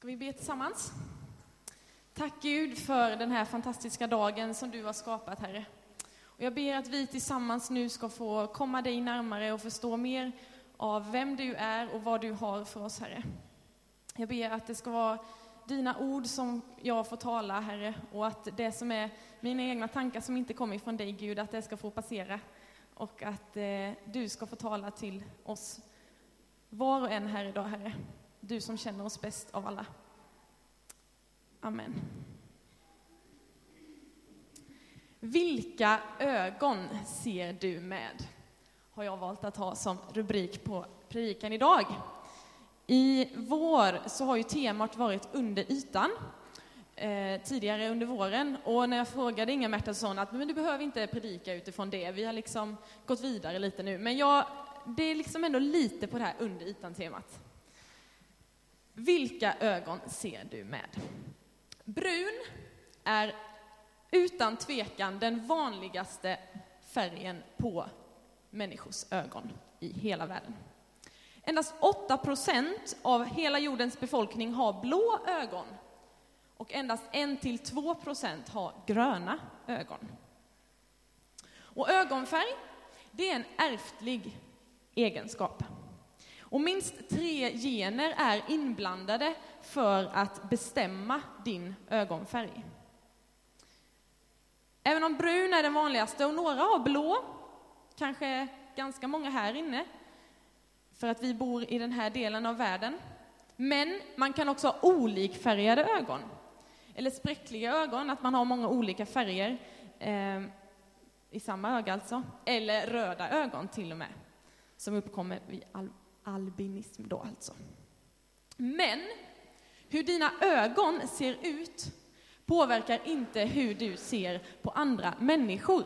Ska vi be tillsammans? Tack Gud för den här fantastiska dagen som du har skapat, Herre. Och jag ber att vi tillsammans nu ska få komma dig närmare och förstå mer av vem du är och vad du har för oss, Herre. Jag ber att det ska vara dina ord som jag får tala, Herre, och att det som är mina egna tankar som inte kommer från dig, Gud, att det ska få passera. Och att eh, du ska få tala till oss, var och en här idag, Herre. Du som känner oss bäst av alla. Amen. Vilka ögon ser du med? Har jag valt att ha som rubrik på predikan idag. I vår så har ju temat varit under ytan eh, tidigare under våren och när jag frågade Inga Märtensson att men du behöver inte predika utifrån det, vi har liksom gått vidare lite nu. Men jag, det är liksom ändå lite på det här under ytan-temat. Vilka ögon ser du med? Brun är utan tvekan den vanligaste färgen på människors ögon i hela världen. Endast 8 procent av hela jordens befolkning har blå ögon och endast 1-2 procent har gröna ögon. Och ögonfärg, det är en ärftlig egenskap. Och minst tre gener är inblandade för att bestämma din ögonfärg. Även om brun är den vanligaste och några har blå, kanske ganska många här inne, för att vi bor i den här delen av världen. Men man kan också ha olikfärgade ögon, eller spräckliga ögon, att man har många olika färger eh, i samma öga alltså, eller röda ögon till och med, som uppkommer vid all albinism då alltså. Men hur dina ögon ser ut påverkar inte hur du ser på andra människor.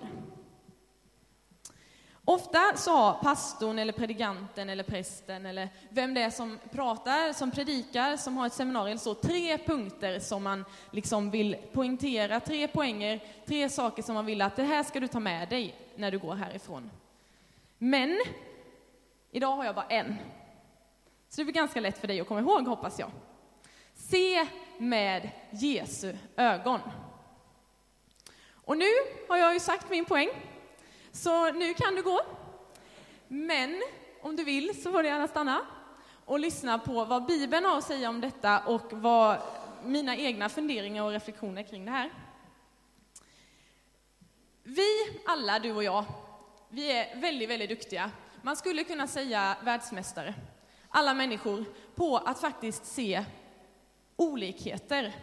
Ofta så har pastorn eller predikanten eller prästen eller vem det är som pratar, som predikar, som har ett seminarium, så tre punkter som man liksom vill poängtera, tre poänger, tre saker som man vill att det här ska du ta med dig när du går härifrån. Men idag har jag bara en. Så det blir ganska lätt för dig att komma ihåg, hoppas jag. Se med Jesu ögon. Och nu har jag ju sagt min poäng. Så nu kan du gå. Men om du vill så får du gärna stanna och lyssna på vad Bibeln har att säga om detta och vad mina egna funderingar och reflektioner kring det här. Vi alla, du och jag, vi är väldigt, väldigt duktiga. Man skulle kunna säga världsmästare, alla människor, på att faktiskt se olikheter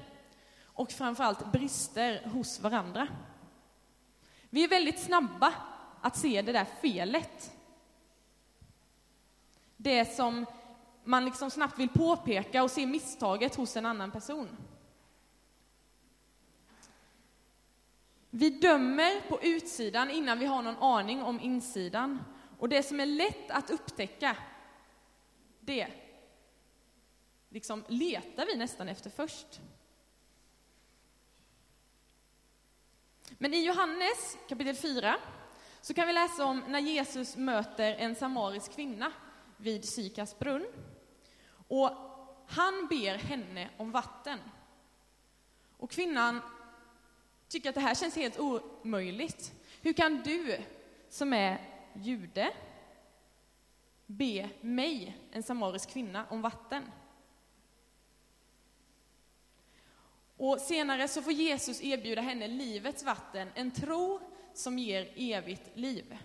och framförallt brister hos varandra. Vi är väldigt snabba att se det där felet. Det som man liksom snabbt vill påpeka och se misstaget hos en annan person. Vi dömer på utsidan innan vi har någon aning om insidan. Och det som är lätt att upptäcka, det liksom letar vi nästan efter först. Men i Johannes kapitel 4 så kan vi läsa om när Jesus möter en samarisk kvinna vid Sykars brunn. Och han ber henne om vatten. Och kvinnan tycker att det här känns helt omöjligt. Hur kan du, som är jude, be mig, en samarisk kvinna, om vatten? Och senare så får Jesus erbjuda henne livets vatten, en tro som ger evigt liv.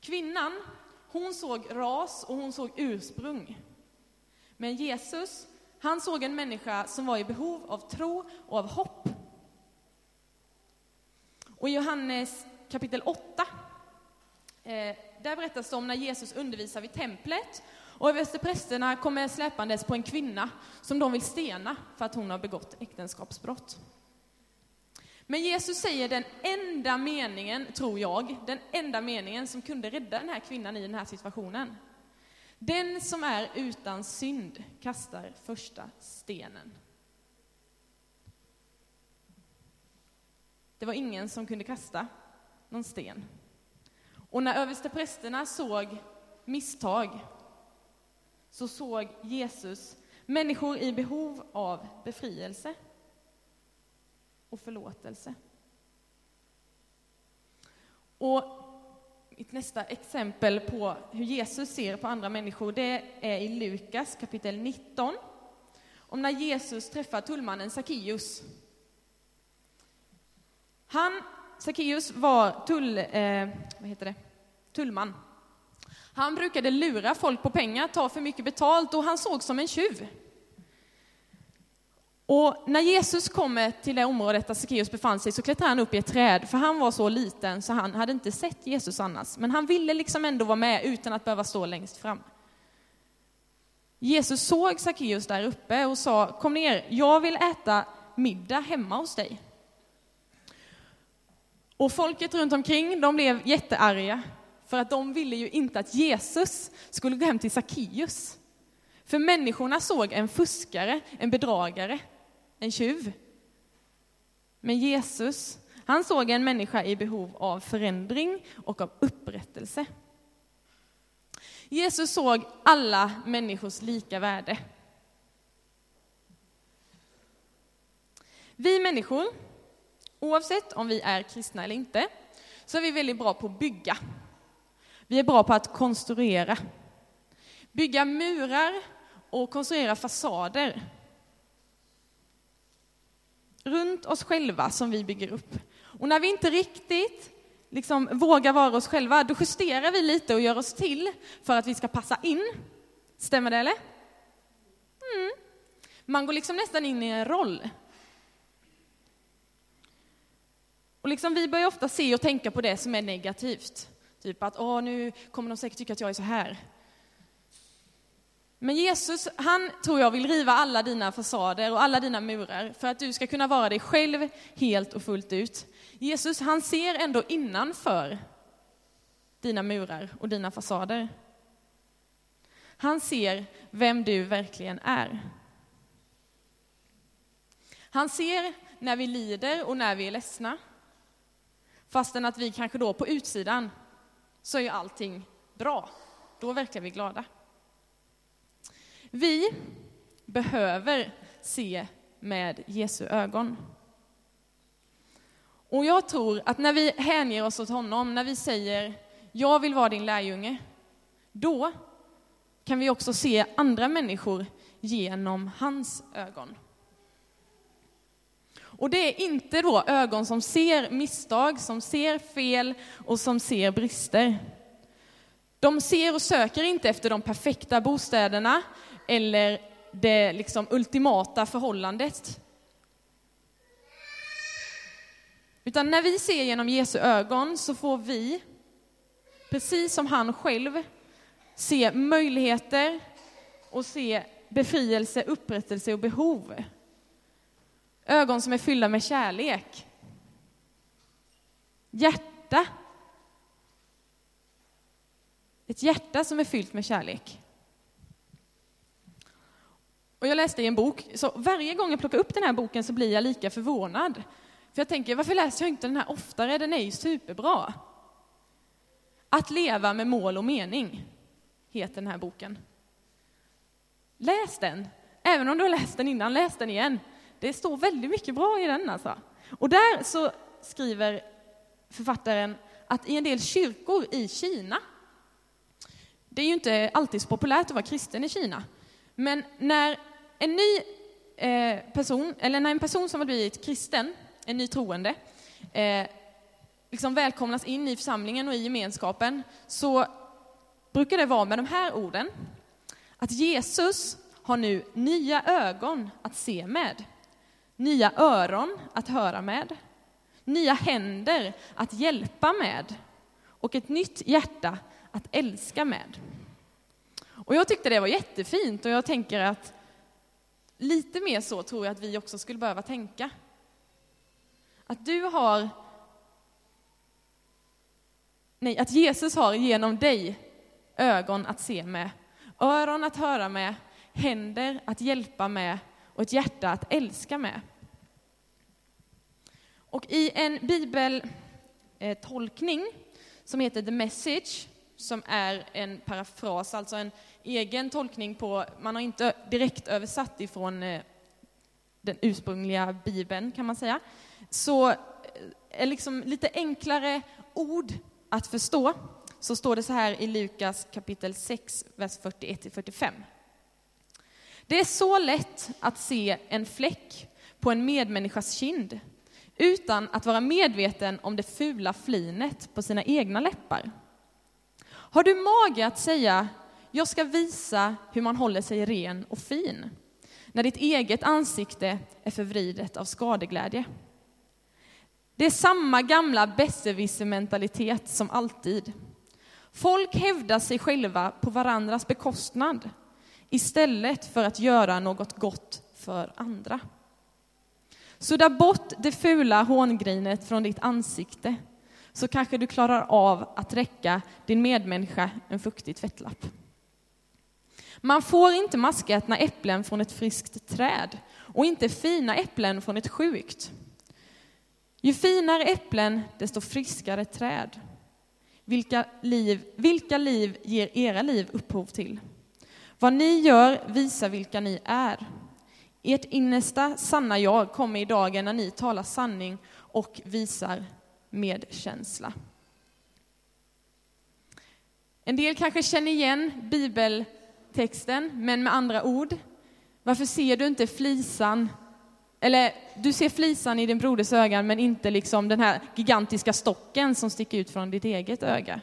Kvinnan, hon såg ras och hon såg ursprung. Men Jesus, han såg en människa som var i behov av tro och av hopp. Och i Johannes kapitel 8, eh, där berättas det om när Jesus undervisar vid templet och översteprästerna kommer släpandes på en kvinna som de vill stena för att hon har begått äktenskapsbrott. Men Jesus säger den enda meningen, tror jag, den enda meningen som kunde rädda den här kvinnan i den här situationen. Den som är utan synd kastar första stenen. Det var ingen som kunde kasta någon sten. Och när översteprästerna såg misstag så såg Jesus Människor i behov av befrielse och förlåtelse. Och mitt nästa exempel på hur Jesus ser på andra människor, det är i Lukas kapitel 19. Om när Jesus träffar tullmannen Sackeus. Han, Sackeus var tull, eh, vad heter det? tullman. Han brukade lura folk på pengar, ta för mycket betalt och han såg som en tjuv. Och när Jesus kommer till det området där Sackeus befann sig så klättrar han upp i ett träd, för han var så liten så han hade inte sett Jesus annars. Men han ville liksom ändå vara med utan att behöva stå längst fram. Jesus såg Sackeus där uppe och sa, kom ner, jag vill äta middag hemma hos dig. Och folket runt omkring, de blev jättearga, för att de ville ju inte att Jesus skulle gå hem till Sackeus. För människorna såg en fuskare, en bedragare, en tjuv. Men Jesus, han såg en människa i behov av förändring och av upprättelse. Jesus såg alla människors lika värde. Vi människor, oavsett om vi är kristna eller inte, så är vi väldigt bra på att bygga. Vi är bra på att konstruera. Bygga murar och konstruera fasader runt oss själva som vi bygger upp. Och när vi inte riktigt liksom vågar vara oss själva, då justerar vi lite och gör oss till för att vi ska passa in. Stämmer det eller? Mm. Man går liksom nästan in i en roll. Och liksom vi börjar ofta se och tänka på det som är negativt. Typ att, åh, nu kommer de säkert tycka att jag är så här. Men Jesus, han tror jag vill riva alla dina fasader och alla dina murar för att du ska kunna vara dig själv helt och fullt ut. Jesus, han ser ändå innanför dina murar och dina fasader. Han ser vem du verkligen är. Han ser när vi lider och när vi är ledsna. Fastän att vi kanske då på utsidan så är allting bra. Då verkar vi glada. Vi behöver se med Jesu ögon. Och jag tror att när vi hänger oss åt honom, när vi säger jag vill vara din lärjunge, då kan vi också se andra människor genom hans ögon. Och det är inte då ögon som ser misstag, som ser fel och som ser brister. De ser och söker inte efter de perfekta bostäderna eller det liksom ultimata förhållandet. Utan när vi ser genom Jesu ögon så får vi, precis som han själv, se möjligheter och se befrielse, upprättelse och behov. Ögon som är fyllda med kärlek. Hjärta. Ett hjärta som är fyllt med kärlek. Och jag läste i en bok, så varje gång jag plockar upp den här boken så blir jag lika förvånad. För jag tänker, varför läser jag inte den här oftare? Den är ju superbra. Att leva med mål och mening, heter den här boken. Läs den! Även om du har läst den innan, läs den igen. Det står väldigt mycket bra i den alltså. Och där så skriver författaren att i en del kyrkor i Kina, det är ju inte alltid så populärt att vara kristen i Kina, men när en ny eh, person, eller när en person som har blivit kristen, en ny troende, eh, liksom välkomnas in i församlingen och i gemenskapen, så brukar det vara med de här orden. Att Jesus har nu nya ögon att se med, nya öron att höra med, nya händer att hjälpa med och ett nytt hjärta att älska med. Och jag tyckte det var jättefint och jag tänker att lite mer så tror jag att vi också skulle behöva tänka. Att du har, nej, att Jesus har genom dig ögon att se med, öron att höra med, händer att hjälpa med och ett hjärta att älska med. Och i en bibeltolkning som heter The Message som är en parafras, alltså en egen tolkning på, man har inte direkt översatt ifrån eh, den ursprungliga bibeln kan man säga, så eh, är liksom lite enklare ord att förstå, så står det så här i Lukas kapitel 6, vers 41-45. Det är så lätt att se en fläck på en medmänniskas kind utan att vara medveten om det fula flinet på sina egna läppar. Har du mage att säga jag ska visa hur man håller sig ren och fin, när ditt eget ansikte är förvridet av skadeglädje? Det är samma gamla besserwisser-mentalitet som alltid. Folk hävdar sig själva på varandras bekostnad istället för att göra något gott för andra. Sudda bort det fula hångrinet från ditt ansikte så kanske du klarar av att räcka din medmänniska en fuktig tvättlapp. Man får inte maskätna äpplen från ett friskt träd och inte fina äpplen från ett sjukt. Ju finare äpplen, desto friskare träd. Vilka liv, vilka liv ger era liv upphov till? Vad ni gör visar vilka ni är. Ert innersta sanna jag kommer i dagen när ni talar sanning och visar medkänsla. En del kanske känner igen bibeltexten, men med andra ord. Varför ser du inte flisan? Eller du ser flisan i din broders öga, men inte liksom den här gigantiska stocken som sticker ut från ditt eget öga.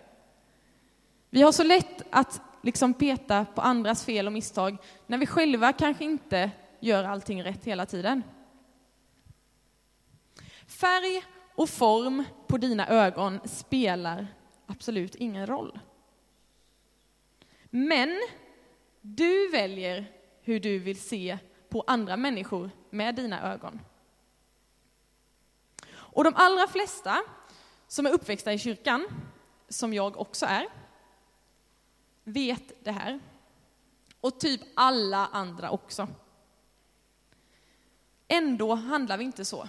Vi har så lätt att liksom peta på andras fel och misstag när vi själva kanske inte gör allting rätt hela tiden. Färg och form på dina ögon spelar absolut ingen roll. Men du väljer hur du vill se på andra människor med dina ögon. Och de allra flesta som är uppväxta i kyrkan, som jag också är, vet det här. Och typ alla andra också. Ändå handlar vi inte så.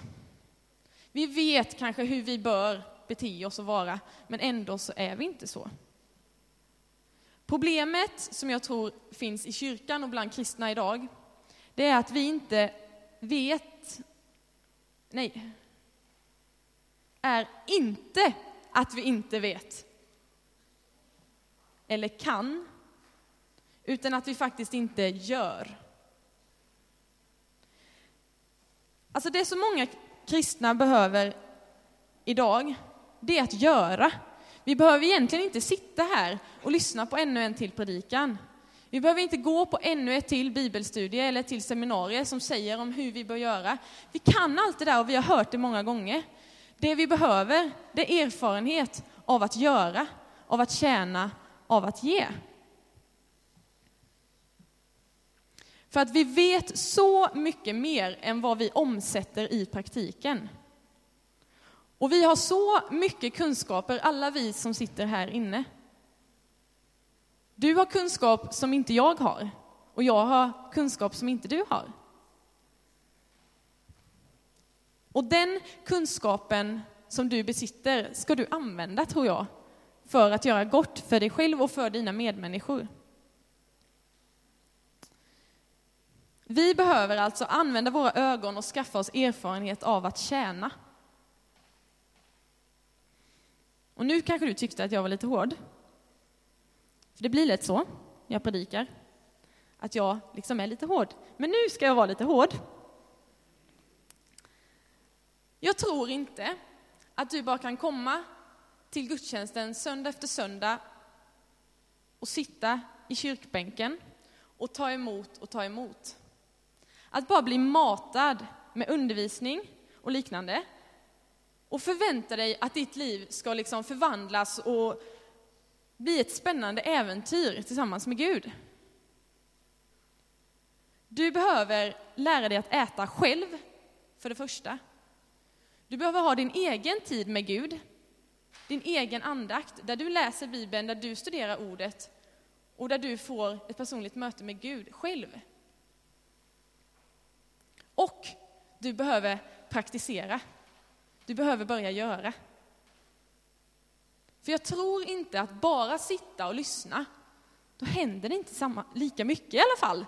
Vi vet kanske hur vi bör bete oss och vara, men ändå så är vi inte så. Problemet som jag tror finns i kyrkan och bland kristna idag, det är att vi inte vet, nej, är inte att vi inte vet eller kan, utan att vi faktiskt inte gör. Alltså det som många kristna behöver idag, det är att göra. Vi behöver egentligen inte sitta här och lyssna på ännu en till predikan. Vi behöver inte gå på ännu ett till bibelstudie eller till seminarier som säger om hur vi bör göra. Vi kan allt det där och vi har hört det många gånger. Det vi behöver, det är erfarenhet av att göra, av att tjäna, av att ge. För att vi vet så mycket mer än vad vi omsätter i praktiken. Och vi har så mycket kunskaper, alla vi som sitter här inne. Du har kunskap som inte jag har, och jag har kunskap som inte du har. Och den kunskapen som du besitter ska du använda, tror jag, för att göra gott för dig själv och för dina medmänniskor. Vi behöver alltså använda våra ögon och skaffa oss erfarenhet av att tjäna. Och nu kanske du tyckte att jag var lite hård. För det blir lätt så, när jag predikar, att jag liksom är lite hård. Men nu ska jag vara lite hård. Jag tror inte att du bara kan komma till gudstjänsten söndag efter söndag och sitta i kyrkbänken och ta emot och ta emot. Att bara bli matad med undervisning och liknande och förvänta dig att ditt liv ska liksom förvandlas och bli ett spännande äventyr tillsammans med Gud. Du behöver lära dig att äta själv, för det första. Du behöver ha din egen tid med Gud, din egen andakt, där du läser Bibeln, där du studerar ordet och där du får ett personligt möte med Gud själv. Och du behöver praktisera. Du behöver börja göra. För jag tror inte att bara sitta och lyssna, då händer det inte samma, lika mycket i alla fall.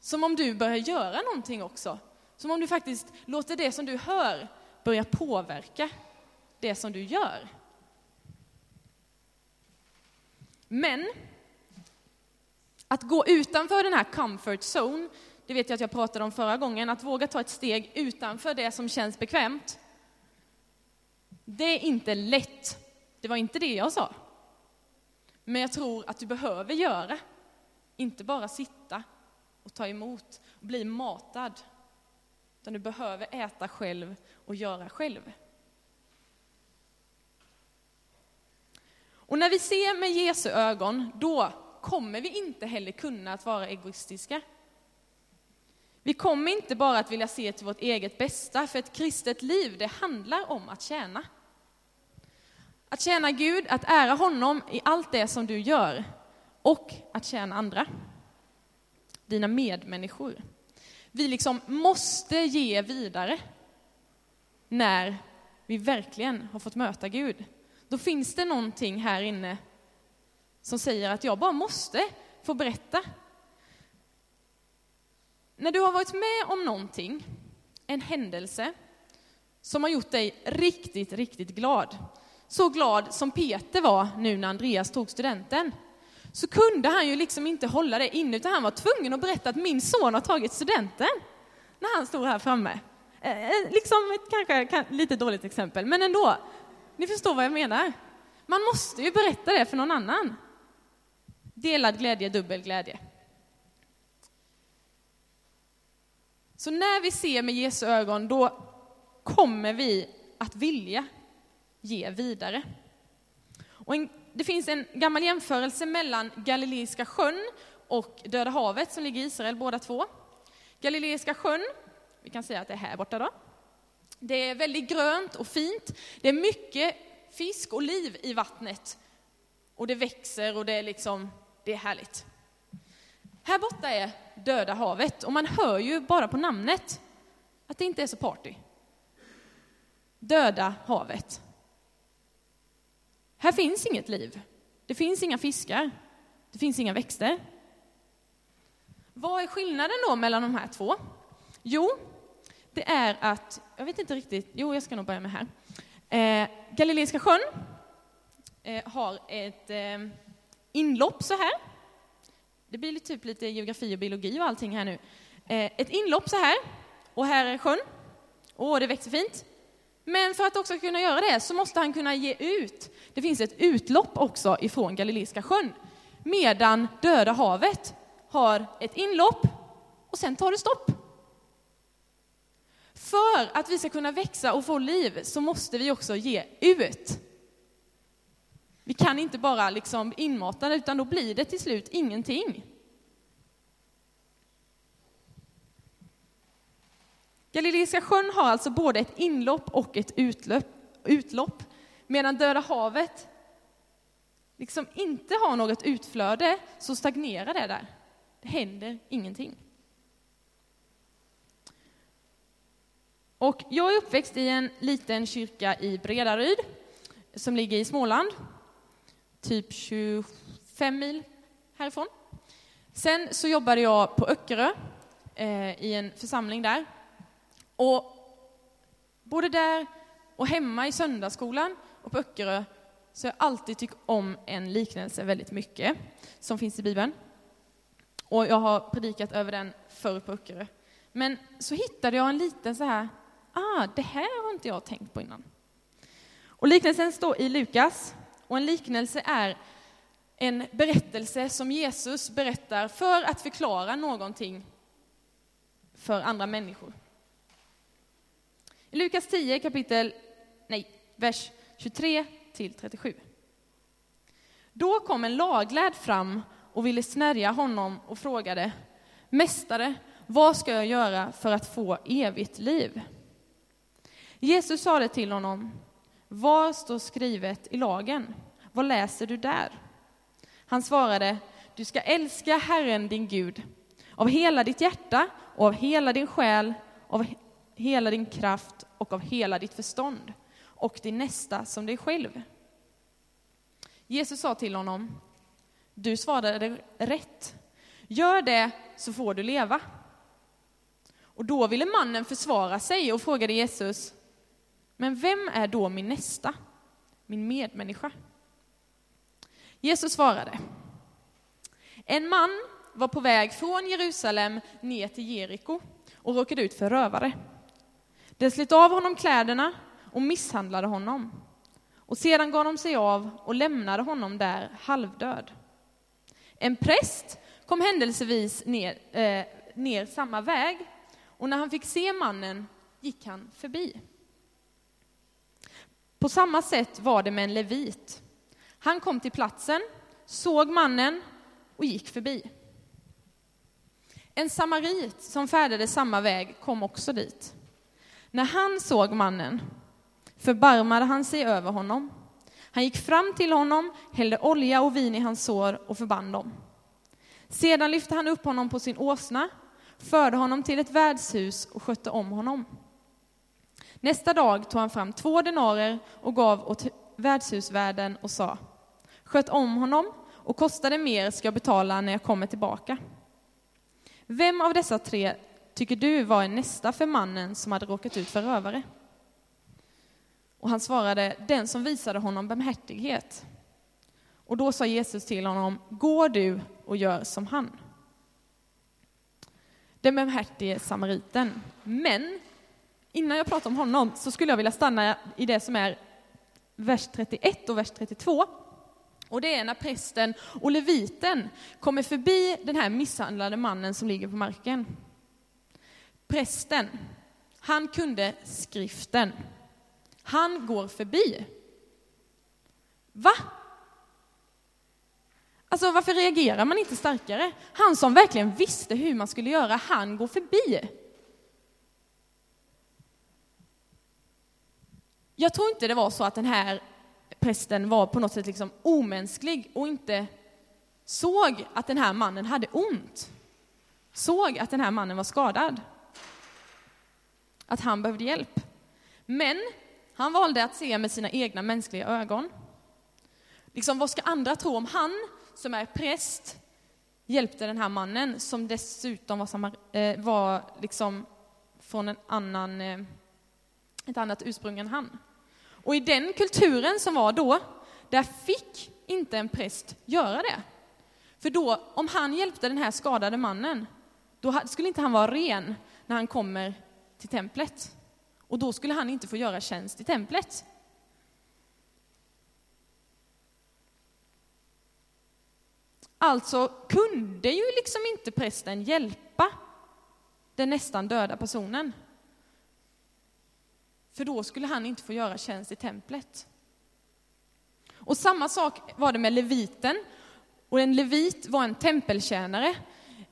Som om du börjar göra någonting också. Som om du faktiskt låter det som du hör börja påverka det som du gör. Men att gå utanför den här comfort zone, det vet jag att jag pratade om förra gången, att våga ta ett steg utanför det som känns bekvämt. Det är inte lätt. Det var inte det jag sa. Men jag tror att du behöver göra, inte bara sitta och ta emot och bli matad. Utan du behöver äta själv och göra själv. Och när vi ser med Jesu ögon, då kommer vi inte heller kunna att vara egoistiska. Vi kommer inte bara att vilja se till vårt eget bästa, för ett kristet liv, det handlar om att tjäna. Att tjäna Gud, att ära honom i allt det som du gör och att tjäna andra. Dina medmänniskor. Vi liksom måste ge vidare när vi verkligen har fått möta Gud. Då finns det någonting här inne som säger att jag bara måste få berätta. När du har varit med om någonting, en händelse, som har gjort dig riktigt, riktigt glad, så glad som Peter var nu när Andreas tog studenten, så kunde han ju liksom inte hålla det inne, utan han var tvungen att berätta att min son har tagit studenten, när han stod här framme. Eh, eh liksom ett kanske lite dåligt exempel, men ändå. Ni förstår vad jag menar. Man måste ju berätta det för någon annan. Delad glädje, dubbel glädje. Så när vi ser med Jesu ögon, då kommer vi att vilja ge vidare. Och en, det finns en gammal jämförelse mellan Galileiska sjön och Döda havet som ligger i Israel båda två. Galileiska sjön, vi kan säga att det är här borta då. Det är väldigt grönt och fint. Det är mycket fisk och liv i vattnet. Och det växer och det är liksom, det är härligt. Här borta är Döda havet och man hör ju bara på namnet att det inte är så party. Döda havet. Här finns inget liv. Det finns inga fiskar. Det finns inga växter. Vad är skillnaden då mellan de här två? Jo, det är att, jag vet inte riktigt, jo jag ska nog börja med här. Eh, Galileiska sjön eh, har ett eh, inlopp så här. Det blir typ lite geografi och biologi och allting här nu. Eh, ett inlopp så här, och här är sjön. Åh, det växer fint. Men för att också kunna göra det så måste han kunna ge ut. Det finns ett utlopp också ifrån Galileiska sjön. Medan Döda havet har ett inlopp och sen tar det stopp. För att vi ska kunna växa och få liv så måste vi också ge ut. Vi kan inte bara liksom inmata det, utan då blir det till slut ingenting. Galileiska sjön har alltså både ett inlopp och ett utlöp, utlopp, medan Döda havet liksom inte har något utflöde, så stagnerar det där. Det händer ingenting. Och jag är uppväxt i en liten kyrka i Bredaryd, som ligger i Småland, typ 25 mil härifrån. Sen så jobbade jag på Öckerö, eh, i en församling där. Och både där och hemma i söndagsskolan och på Öckerö så har jag alltid tyckt om en liknelse väldigt mycket, som finns i Bibeln. Och jag har predikat över den förr på Öckerö. Men så hittade jag en liten så här ah, det här har inte jag tänkt på innan. Och liknelsen står i Lukas, och en liknelse är en berättelse som Jesus berättar för att förklara någonting för andra människor. I Lukas 10 kapitel, nej, vers 23 till 37. Då kom en laglärd fram och ville snärja honom och frågade Mästare, vad ska jag göra för att få evigt liv? Jesus sade till honom, vad står skrivet i lagen? Vad läser du där? Han svarade, du ska älska Herren din Gud av hela ditt hjärta och av hela din själ, av hela din kraft och av hela ditt förstånd och din nästa som dig själv. Jesus sa till honom, du svarade rätt. Gör det så får du leva. Och då ville mannen försvara sig och frågade Jesus, men vem är då min nästa, min medmänniska? Jesus svarade, en man var på väg från Jerusalem ner till Jeriko och råkade ut för rövare. De slet av honom kläderna och misshandlade honom. Och sedan gav de sig av och lämnade honom där halvdöd. En präst kom händelsevis ner, eh, ner samma väg och när han fick se mannen gick han förbi. På samma sätt var det med en levit. Han kom till platsen, såg mannen och gick förbi. En samarit som färdade samma väg kom också dit. När han såg mannen förbarmade han sig över honom. Han gick fram till honom, hällde olja och vin i hans sår och förband dem. Sedan lyfte han upp honom på sin åsna, förde honom till ett värdshus och skötte om honom. Nästa dag tog han fram två denarer och gav åt värdshusvärden och sa, sköt om honom och kostade mer ska jag betala när jag kommer tillbaka. Vem av dessa tre tycker du var en nästa för mannen som hade råkat ut för rövare? Och han svarade, den som visade honom barmhärtighet. Och då sa Jesus till honom, gå du och gör som han. Den barmhärtige samariten. Men innan jag pratar om honom så skulle jag vilja stanna i det som är vers 31 och vers 32. Och det är när prästen och leviten kommer förbi den här misshandlade mannen som ligger på marken. Prästen, han kunde skriften. Han går förbi. Va? Alltså varför reagerar man inte starkare? Han som verkligen visste hur man skulle göra, han går förbi. Jag tror inte det var så att den här prästen var på något sätt liksom omänsklig och inte såg att den här mannen hade ont. Såg att den här mannen var skadad. Att han behövde hjälp. Men han valde att se med sina egna mänskliga ögon. Liksom, vad ska andra tro om han, som är präst, hjälpte den här mannen, som dessutom var, samma, eh, var liksom från en annan, eh, ett annat ursprung än han. Och i den kulturen som var då, där fick inte en präst göra det. För då, om han hjälpte den här skadade mannen, då skulle inte han vara ren när han kommer till templet. Och då skulle han inte få göra tjänst i templet. Alltså kunde ju liksom inte prästen hjälpa den nästan döda personen. För då skulle han inte få göra tjänst i templet. Och samma sak var det med leviten. Och en levit var en tempeltjänare.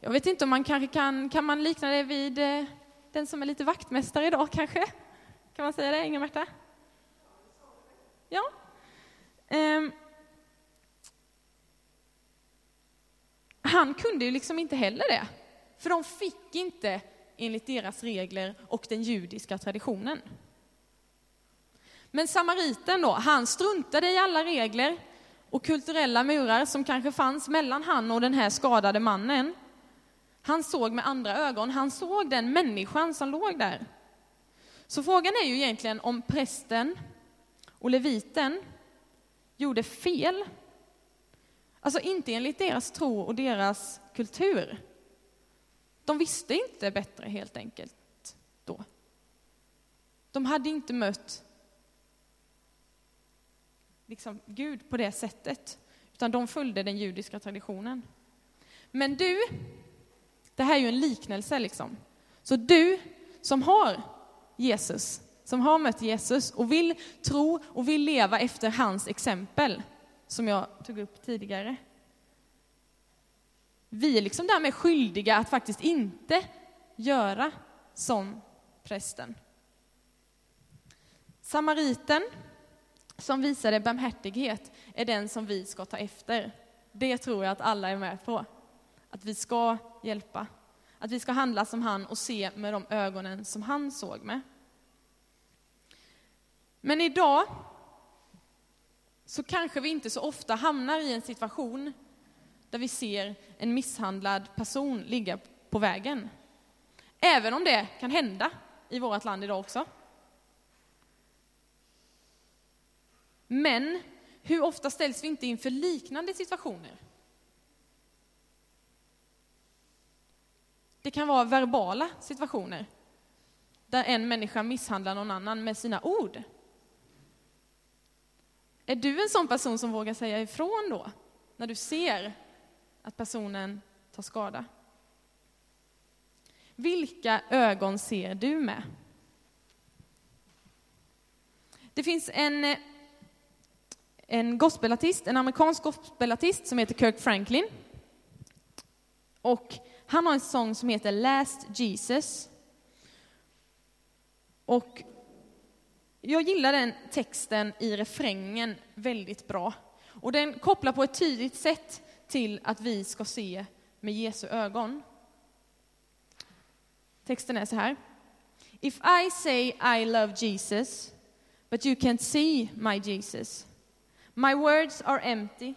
Jag vet inte om man kanske kan, kan man likna det vid eh, den som är lite vaktmästare idag kanske? Kan man säga det, Inga-Märta? Ja. Um, han kunde ju liksom inte heller det, för de fick inte enligt deras regler och den judiska traditionen. Men samariten då, han struntade i alla regler och kulturella murar som kanske fanns mellan han och den här skadade mannen. Han såg med andra ögon, han såg den människan som låg där. Så frågan är ju egentligen om prästen och leviten gjorde fel. Alltså inte enligt deras tro och deras kultur. De visste inte bättre helt enkelt då. De hade inte mött liksom Gud på det sättet, utan de följde den judiska traditionen. Men du, det här är ju en liknelse liksom. Så du som har Jesus, som har mött Jesus och vill tro och vill leva efter hans exempel, som jag tog upp tidigare. Vi är liksom därmed skyldiga att faktiskt inte göra som prästen. Samariten som visade barmhärtighet är den som vi ska ta efter. Det tror jag att alla är med på. Att vi ska hjälpa. Att vi ska handla som han och se med de ögonen som han såg med. Men idag så kanske vi inte så ofta hamnar i en situation där vi ser en misshandlad person ligga på vägen. Även om det kan hända i vårt land idag också. Men hur ofta ställs vi inte inför liknande situationer? Det kan vara verbala situationer där en människa misshandlar någon annan med sina ord. Är du en sån person som vågar säga ifrån då, när du ser att personen tar skada? Vilka ögon ser du med? Det finns en, eh, en gospelartist, en amerikansk gospelartist som heter Kirk Franklin. Och han har en sång som heter Last Jesus. Och jag gillar den texten i refrängen väldigt bra. Och den kopplar på ett tydligt sätt till att vi ska se med Jesu ögon. Texten är så här. If I say I love Jesus, but you can't see my Jesus, my words are empty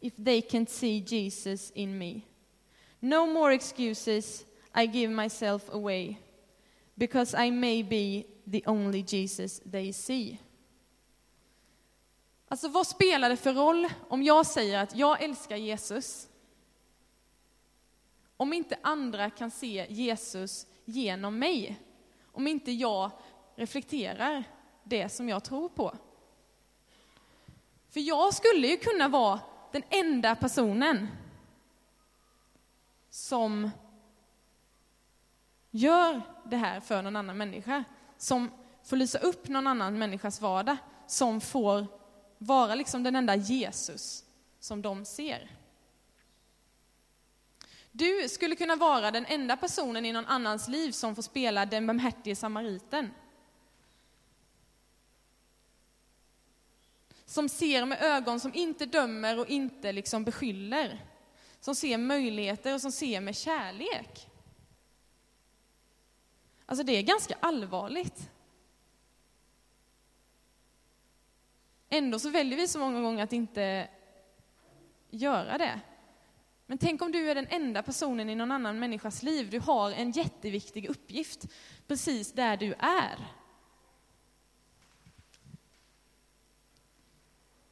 if they can't see Jesus in me. No more excuses, I give myself away, because I may be the only Jesus they see. Alltså vad spelar det för roll om jag säger att jag älskar Jesus? Om inte andra kan se Jesus genom mig. Om inte jag reflekterar det som jag tror på. För jag skulle ju kunna vara den enda personen som gör det här för någon annan människa. Som får lysa upp någon annan människas vardag. Som får vara liksom den enda Jesus som de ser. Du skulle kunna vara den enda personen i någon annans liv som får spela den barmhärtige samariten. Som ser med ögon som inte dömer och inte liksom beskyller. Som ser möjligheter och som ser med kärlek. Alltså det är ganska allvarligt. Ändå så väljer vi så många gånger att inte göra det. Men tänk om du är den enda personen i någon annan människas liv. Du har en jätteviktig uppgift precis där du är.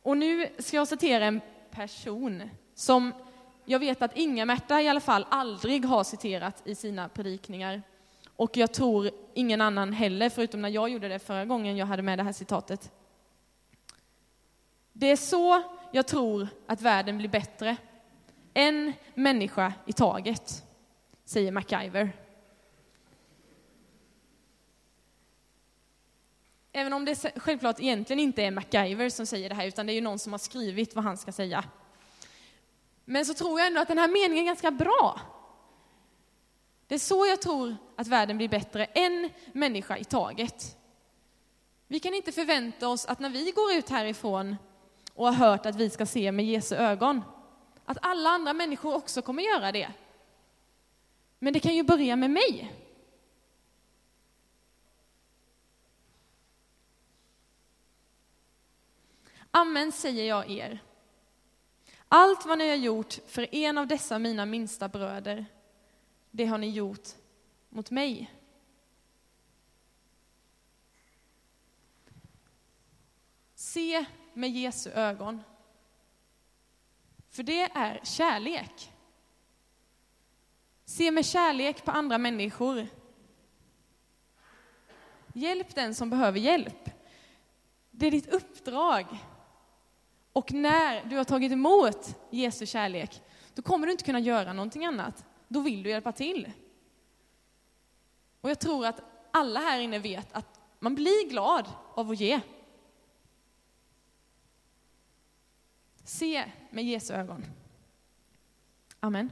Och nu ska jag citera en person som jag vet att Inga-Märta i alla fall aldrig har citerat i sina predikningar. Och jag tror ingen annan heller, förutom när jag gjorde det förra gången jag hade med det här citatet. Det är så jag tror att världen blir bättre. En människa i taget, säger MacGyver. Även om det självklart egentligen inte är MacGyver som säger det här, utan det är ju någon som har skrivit vad han ska säga. Men så tror jag ändå att den här meningen är ganska bra. Det är så jag tror att världen blir bättre, en människa i taget. Vi kan inte förvänta oss att när vi går ut härifrån och har hört att vi ska se med Jesu ögon, att alla andra människor också kommer göra det. Men det kan ju börja med mig. Amen säger jag er. Allt vad ni har gjort för en av dessa mina minsta bröder, det har ni gjort mot mig. Se med Jesu ögon. För det är kärlek. Se med kärlek på andra människor. Hjälp den som behöver hjälp. Det är ditt uppdrag. Och när du har tagit emot Jesu kärlek, då kommer du inte kunna göra någonting annat. Då vill du hjälpa till. Och jag tror att alla här inne vet att man blir glad av att ge. Se med Jesu ögon. Amen.